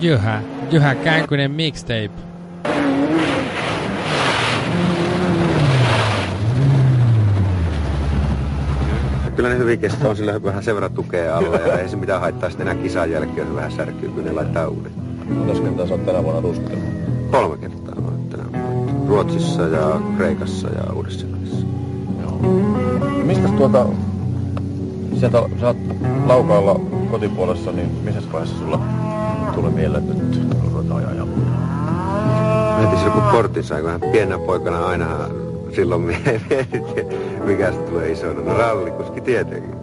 Jyhä, Jyhä Känkynen mixtape. Kyllä ne hyvin kestää, on sillä vähän sen verran tukea alla ja ei se mitään haittaa sitten enää kisan jälkeen, jos vähän särkyy, kun ne laittaa uuden. Monta kertaa sä oot tänä vuonna ruskellut? Kolme kertaa olen tänä vuonna. Ruotsissa ja Kreikassa ja uudessa Joo. Ja mistä tuota, sieltä sä oot laukaalla kotipuolessa, niin missä vaiheessa sulla tulee mieleen, että nyt ruvetaan ajaa ja Heti silloin kun hän pienenä poikana aina silloin mietin, mikä se tulee isona. No rallikuski tietenkin.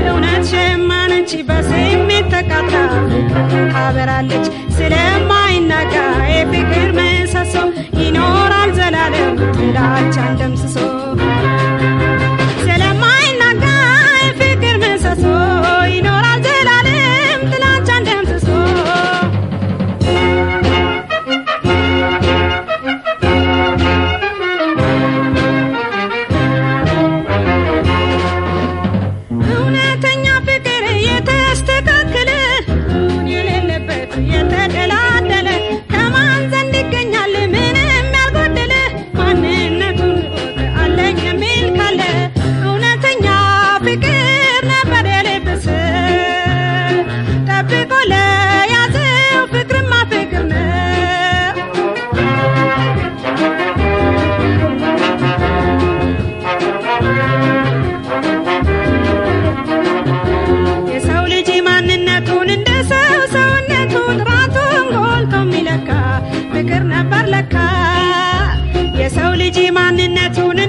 ስለሆነች ማን እንጂ በስሜት ተቃታ ታበራለች ስለማይናጋ የፍቅር ምሰሶ ይኖራል ዘላለም ጥላቻን ደምስሶ man in that tuna.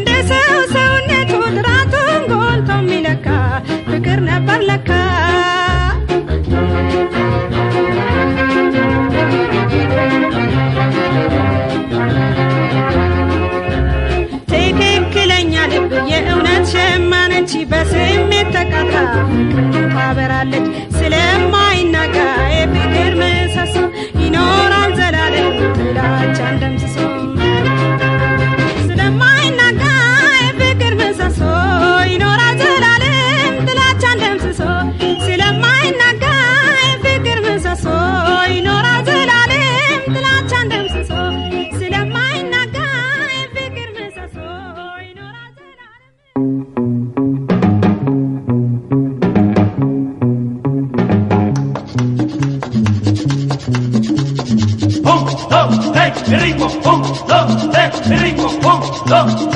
go.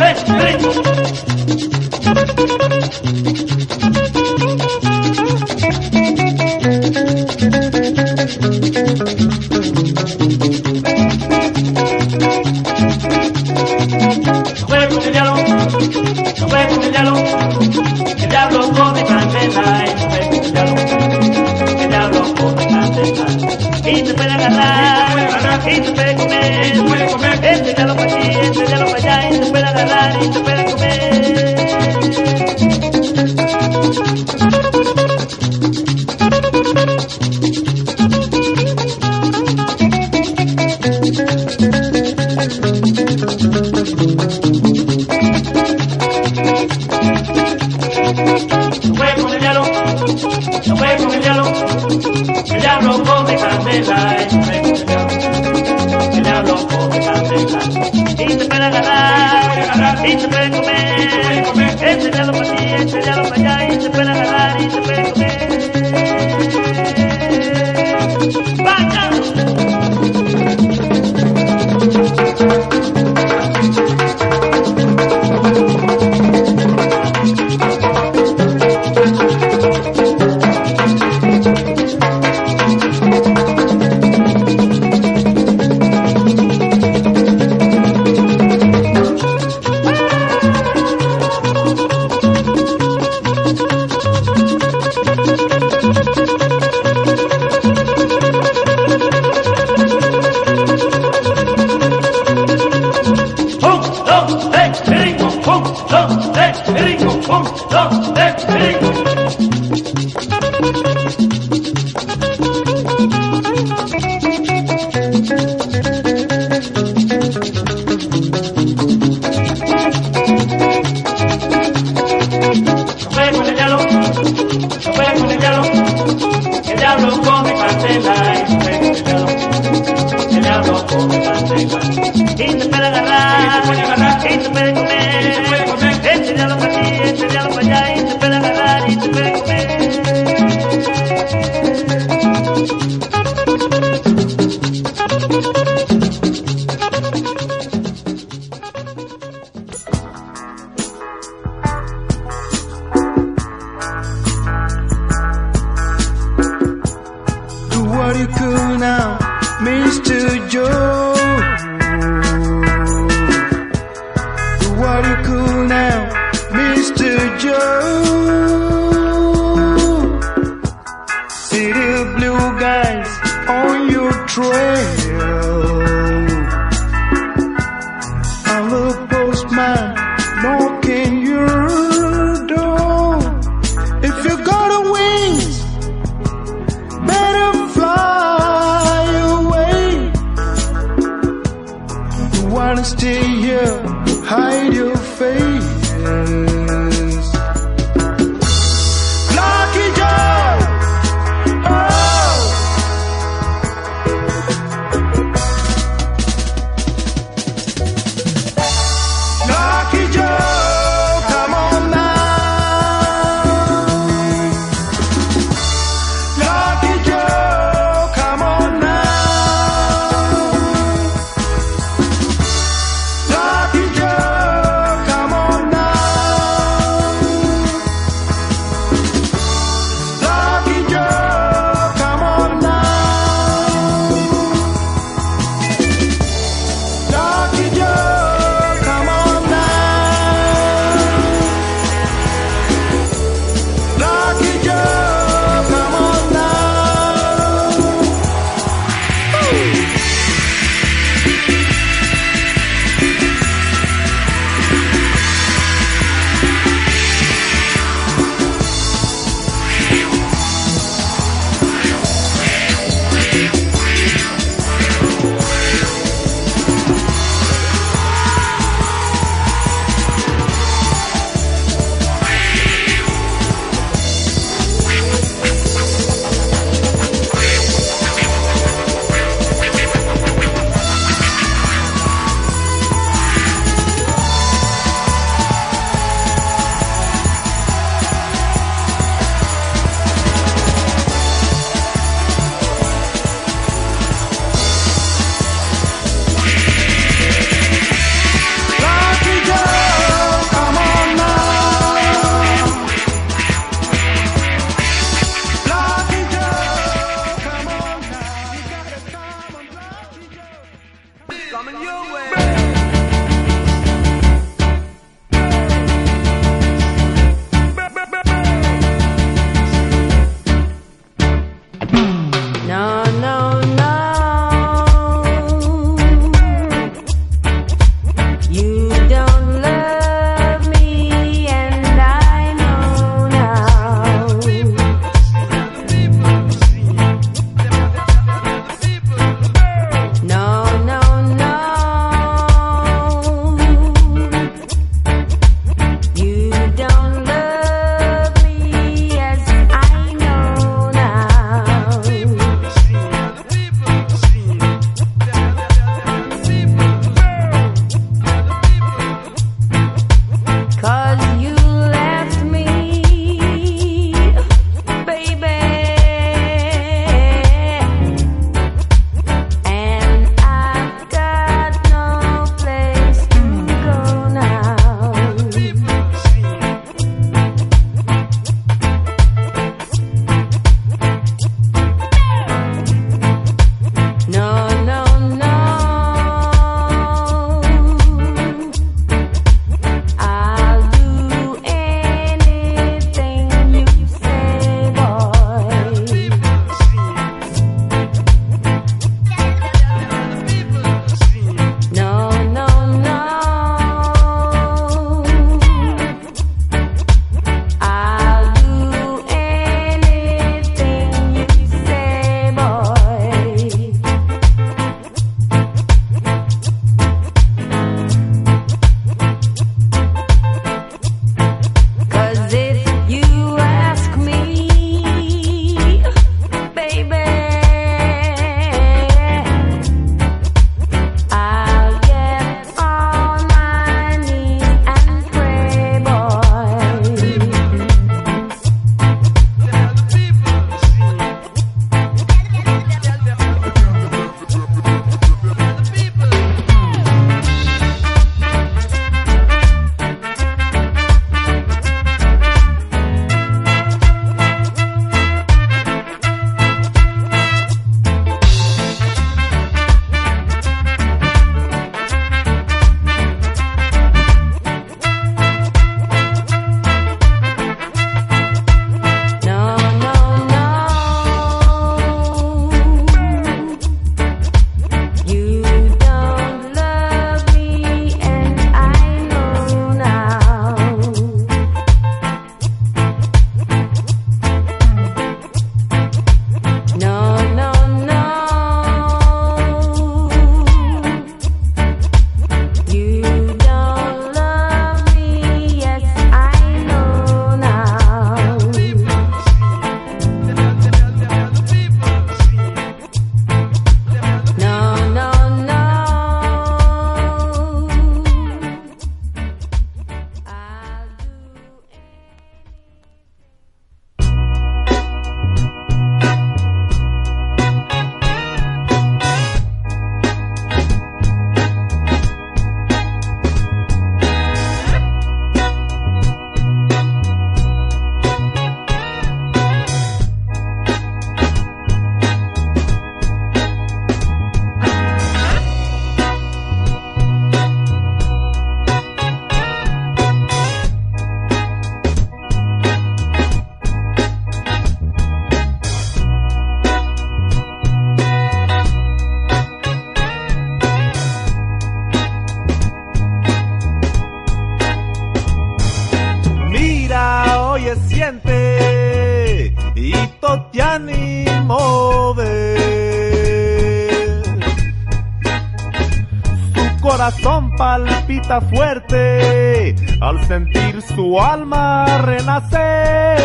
al sentir su alma renacer.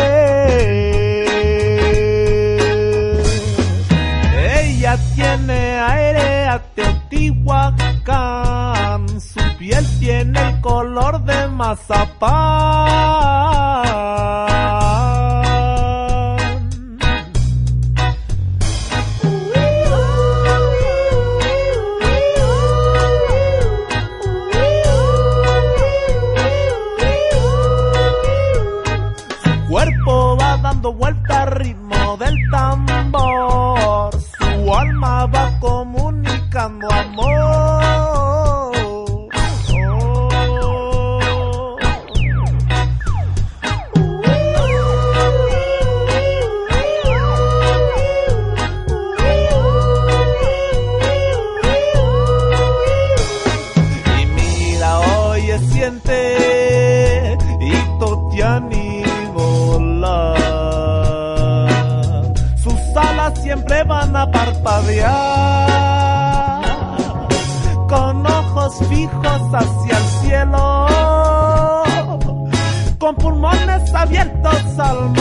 Ella tiene aire a Teotihuacán, su piel tiene el color de mazapán. alma.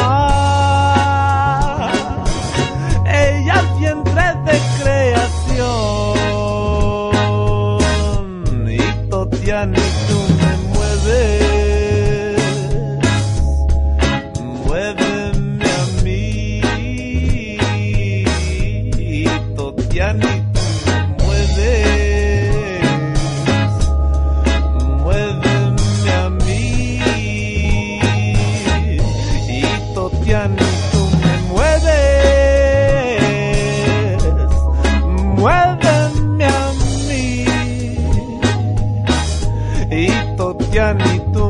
pianito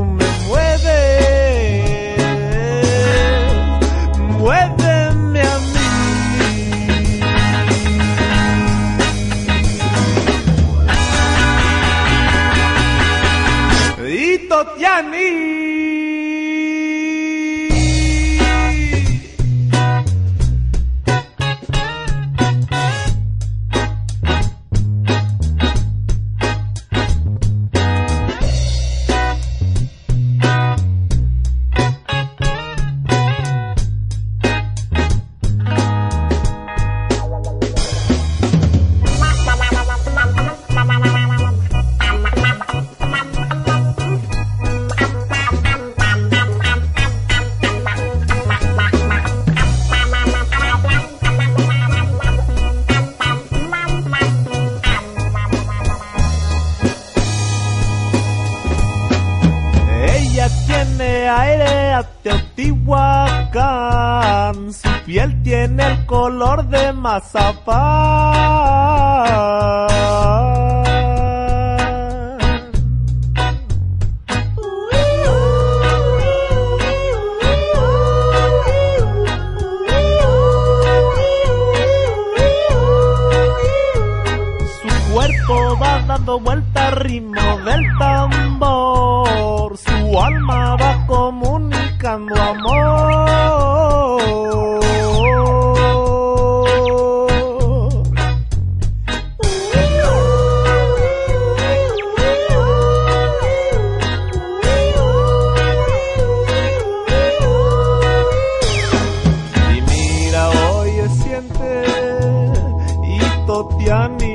ti.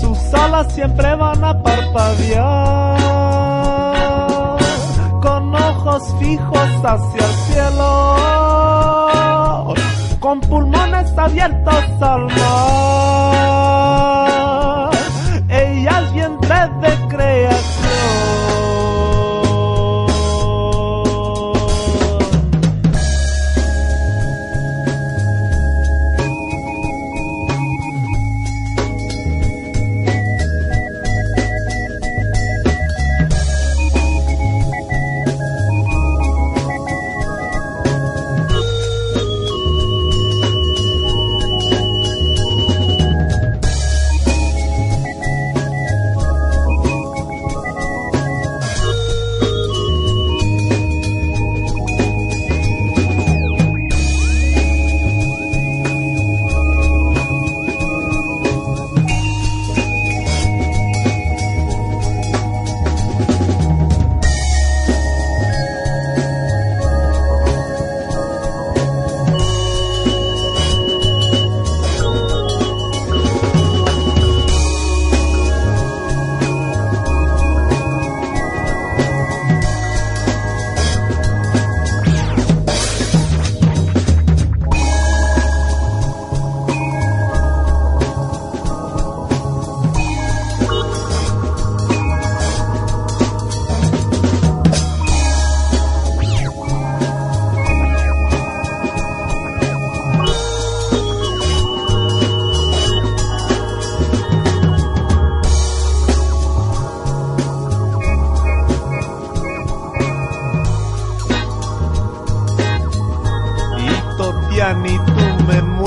Sus alas siempre van a parpadear con ojos fijos hacia el cielo, con pulmones abiertos al mar. ni tu memoria.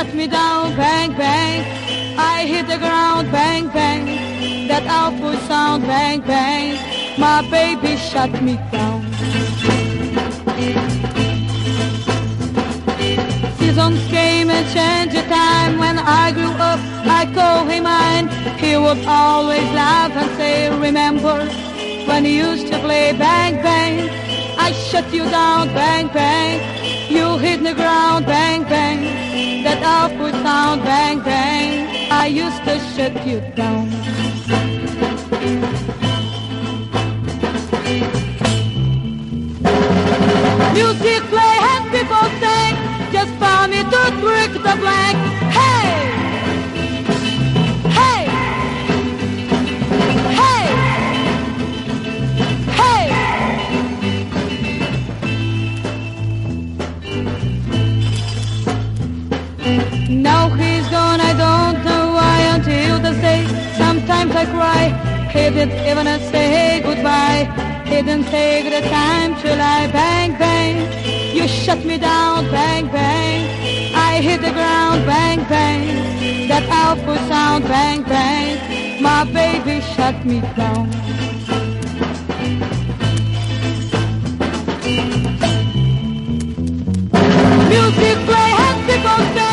Shut me down. Bang, bang. I hit the ground. Bang, bang. That awful sound. Bang, bang. My baby shut me down. Seasons came and changed the time. When I grew up, I called him mine. He would always laugh and say, remember when you used to play bang bang. I shut you down, bang bang. You hit the ground, bang awful sound, bang bang. I used to shut you down. Music play and people sing Just for me to break the blank! Hey! Sometimes I cry. He didn't even say goodbye? He didn't take the time to lie. Bang, bang, you shut me down. Bang, bang, I hit the ground. Bang, bang, that awful sound. Bang, bang, my baby shut me down. Music play and people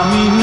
caminho.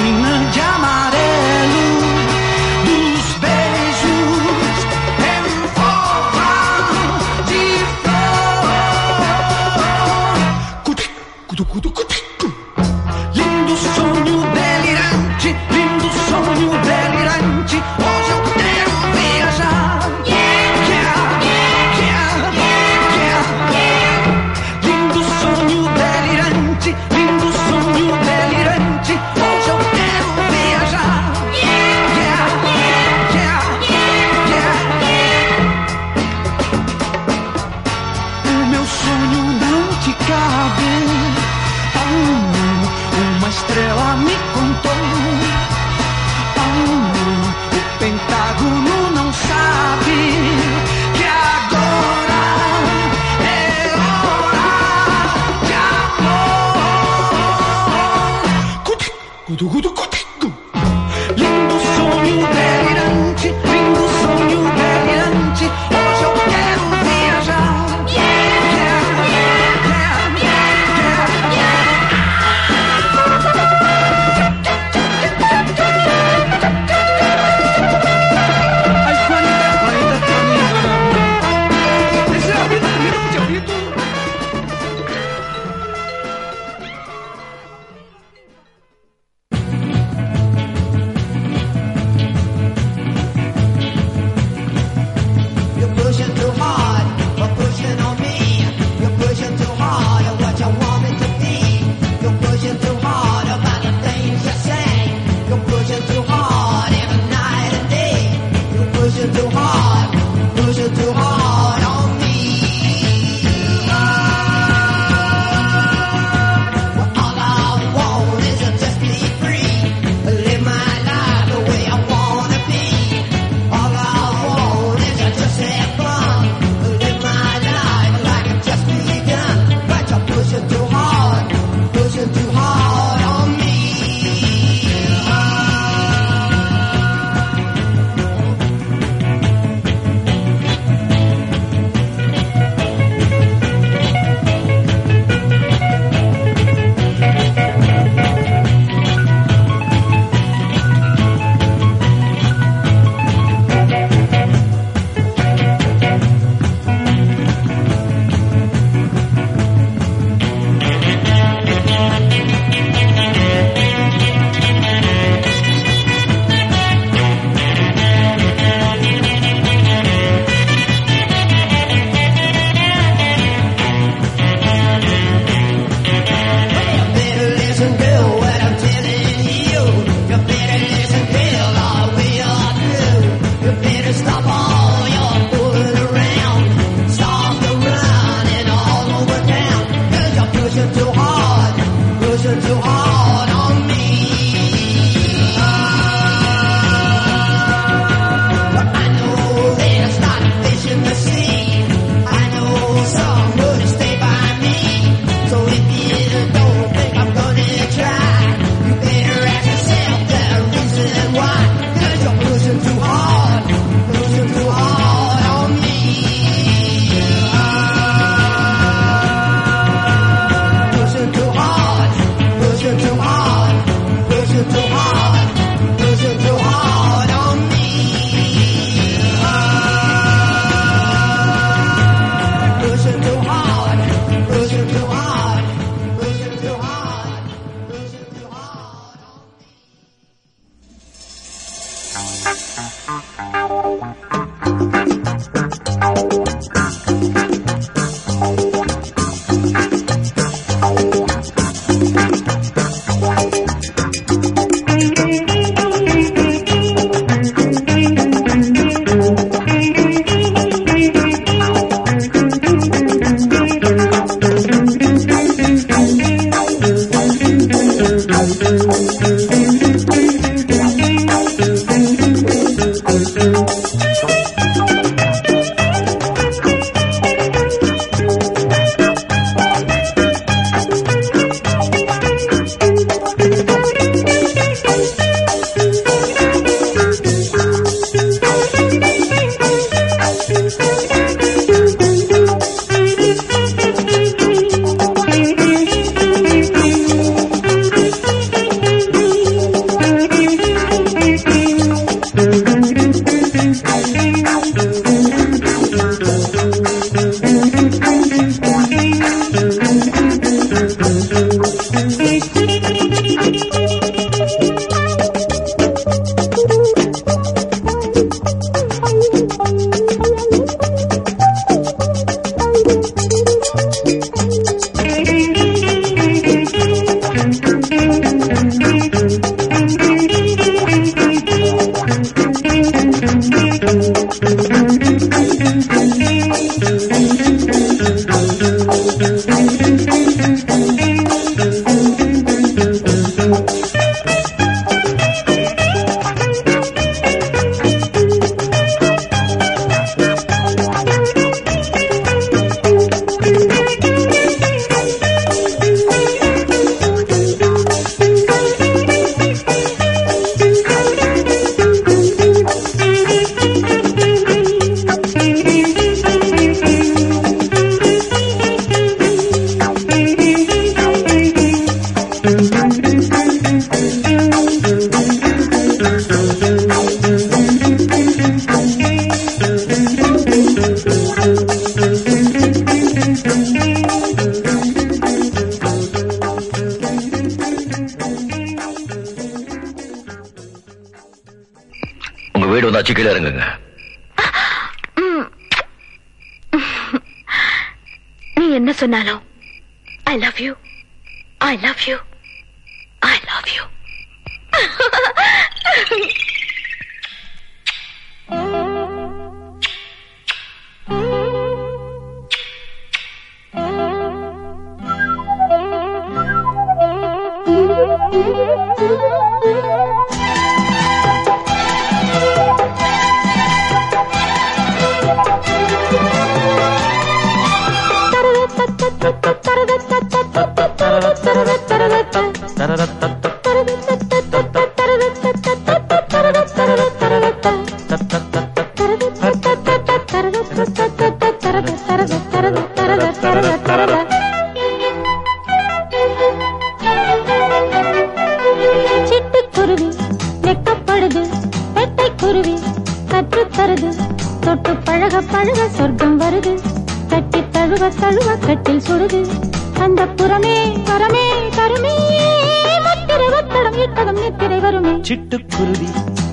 சிட்டுக்குருவி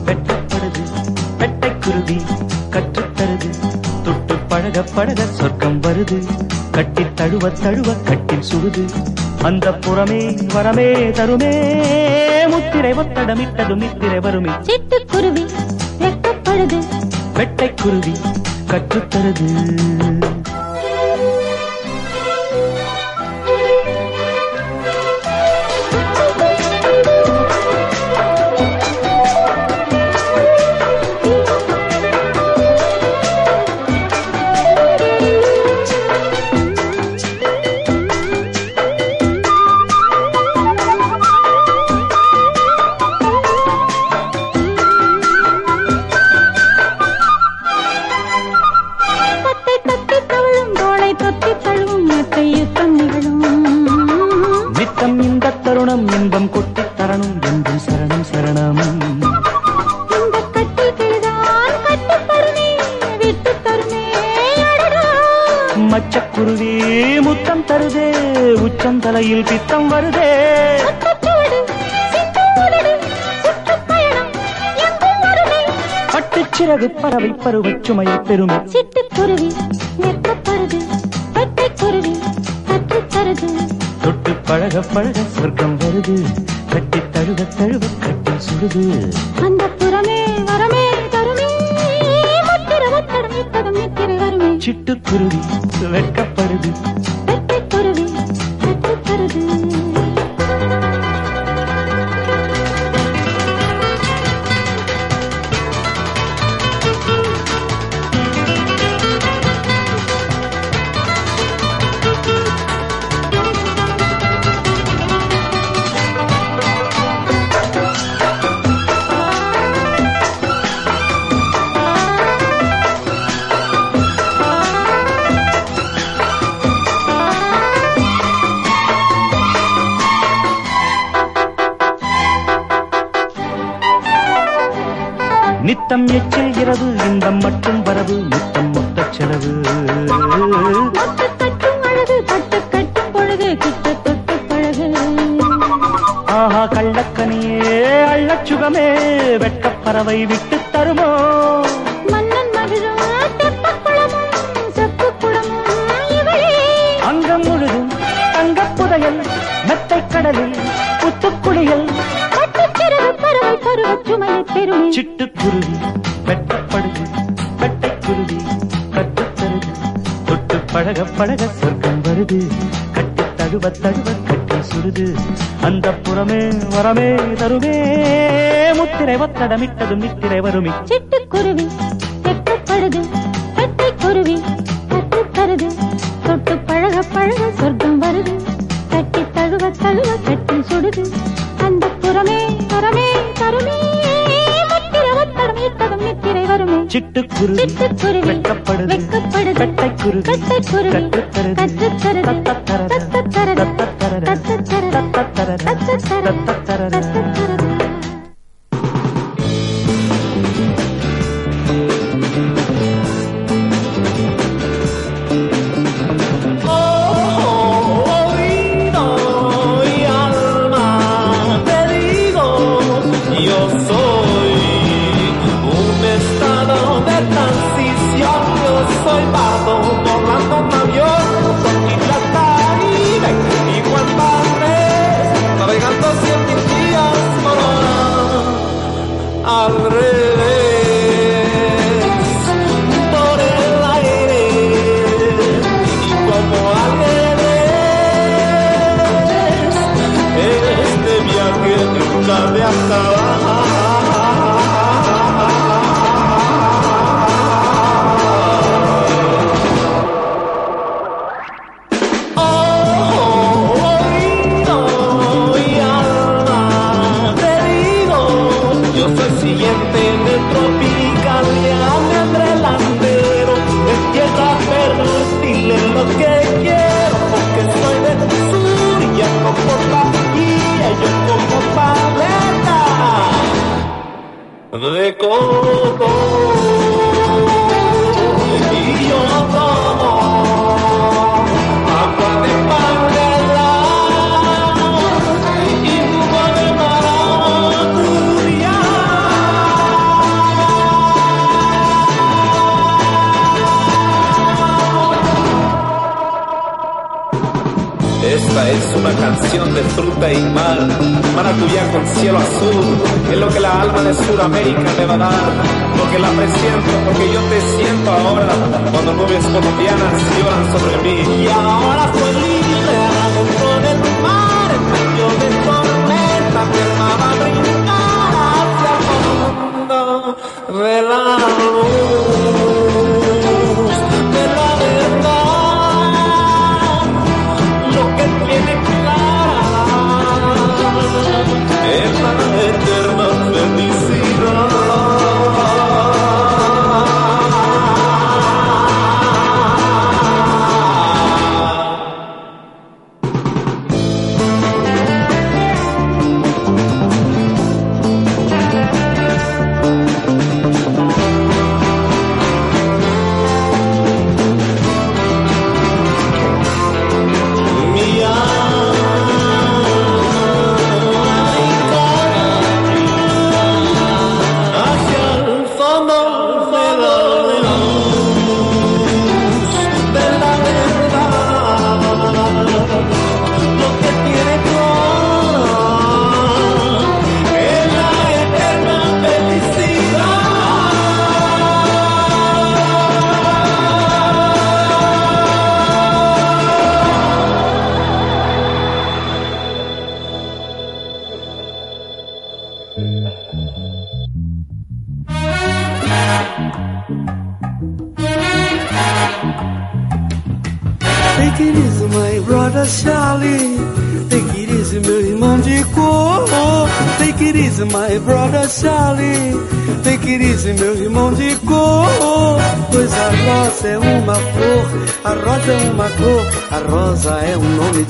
வெட்டப்படுது வெட்டைக்குருவி கற்றுத்தருது தொட்டு பழக பழக சொர்க்கம் வருது. கட்டி தழுவ தழுவ கட்டில் சுடுது அந்த புறமே வரமே தருமே. முத்திரை ஒத்தடமிட்டதும் நித்திரை வருமே. சிட்டுக்குருவி வெக்கப்படுது வெட்டைக்குருவி கற்றுத்தருது மூளையில் பித்தம் வருதே. பட்டுச்சிறகு பறவை பருவச் சுமையை பெருமை. சிட்டுக்குருவி நெற்பருது பட்டைக்குருவி கற்றுத்தருது தொட்டு பழக பழக சொர்க்கம் வருது. கட்டி தழுவ தழுவ கட்டி சுடுது. அந்த புறமே வரமே தருமே. சிட்டுக்குருவி வெட்க முத்தம் எச்சில் இரவு இன்பம் மட்டும் வரவு முத்தம் மொத்த செலவு. ஆஹா கள்ளக்கனியே அள்ளச்சுகமே வெட்டப்பறவை விட்டு தருமோ? பெருமை. சிட்டுக்குருவி வெட்டப்படுது. வெட்டைக்குருவி கற்றுத்தருது தொட்டு பழக பழக சொர்க்கம் வருது. கட்டி தழுவ தழுவ கட்டி சுடுது அந்த புறமே வரமே தருமே. முத்திரை ஒத்தடமிட்டதும் நித்திரை வருமி. வெட்டக்குருவி வெட்டப்படுது வெட்டக்குருவி. வெட்டக்குருவி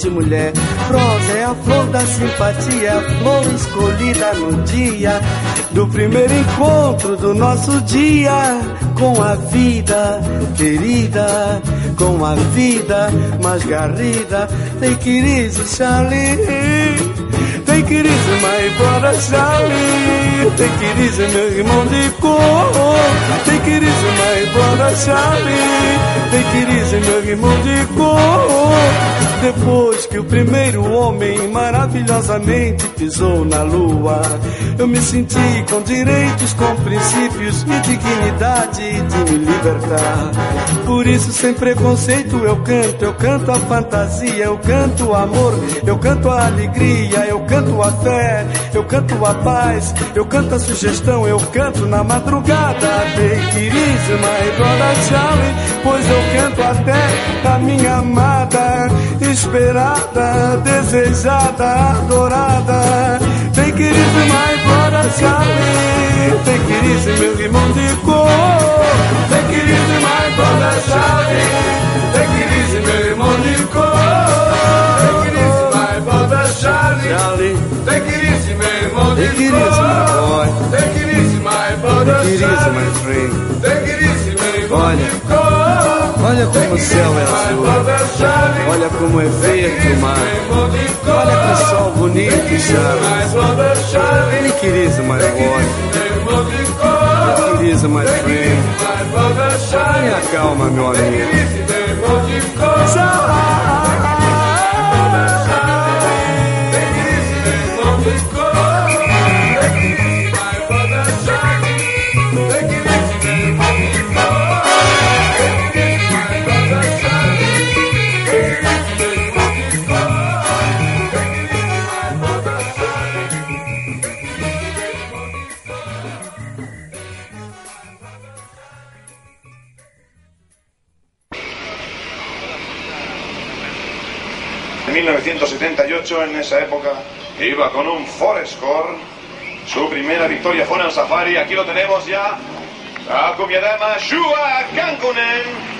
de mulher. Rosa é a flor da simpatia, a flor escolhida no dia do primeiro encontro do nosso dia com a vida querida, com a vida mais garrida. Take it easy, Charlie. Take it easy, my brother Charlie. Take it easy, meu irmão de cor. Take it easy, my brother Charlie. Take it easy, meu irmão de cor. Depois que o primeiro homem maravilhosamente pisou na lua, eu me senti com direitos, com princípios e dignidade de me libertar. Por isso, sem preconceito, eu canto, eu canto a fantasia, eu canto o amor, eu canto a alegria, eu canto a fé, eu canto a paz, eu canto a sugestão, eu canto na madrugada. Take it easy, my brother pois eu canto até a minha amada, esperada, desejada, adorada. Take it easy, my brother Charlie, take it easy, meu irmão de cor. Take it easy, my brother Charlie, take it easy, meu irmão de cor. Take it easy, my brother Charlie, Charlie. take it easy, meu irmão de Take it easy, my boy. Take it easy, my brother Take it easy, Charlie. my friend. Take it easy, meu Olha, olha como o céu é azul. Olha como é verde o mar. Olha que sol bonito, easy, my boy. Take it easy, my friend. Tenha calma, meu amigo. 1978, en esa época, iba con un Forescore. Su primera victoria fue en el Safari. Aquí lo tenemos ya. Akumiadama Shua Kankunen.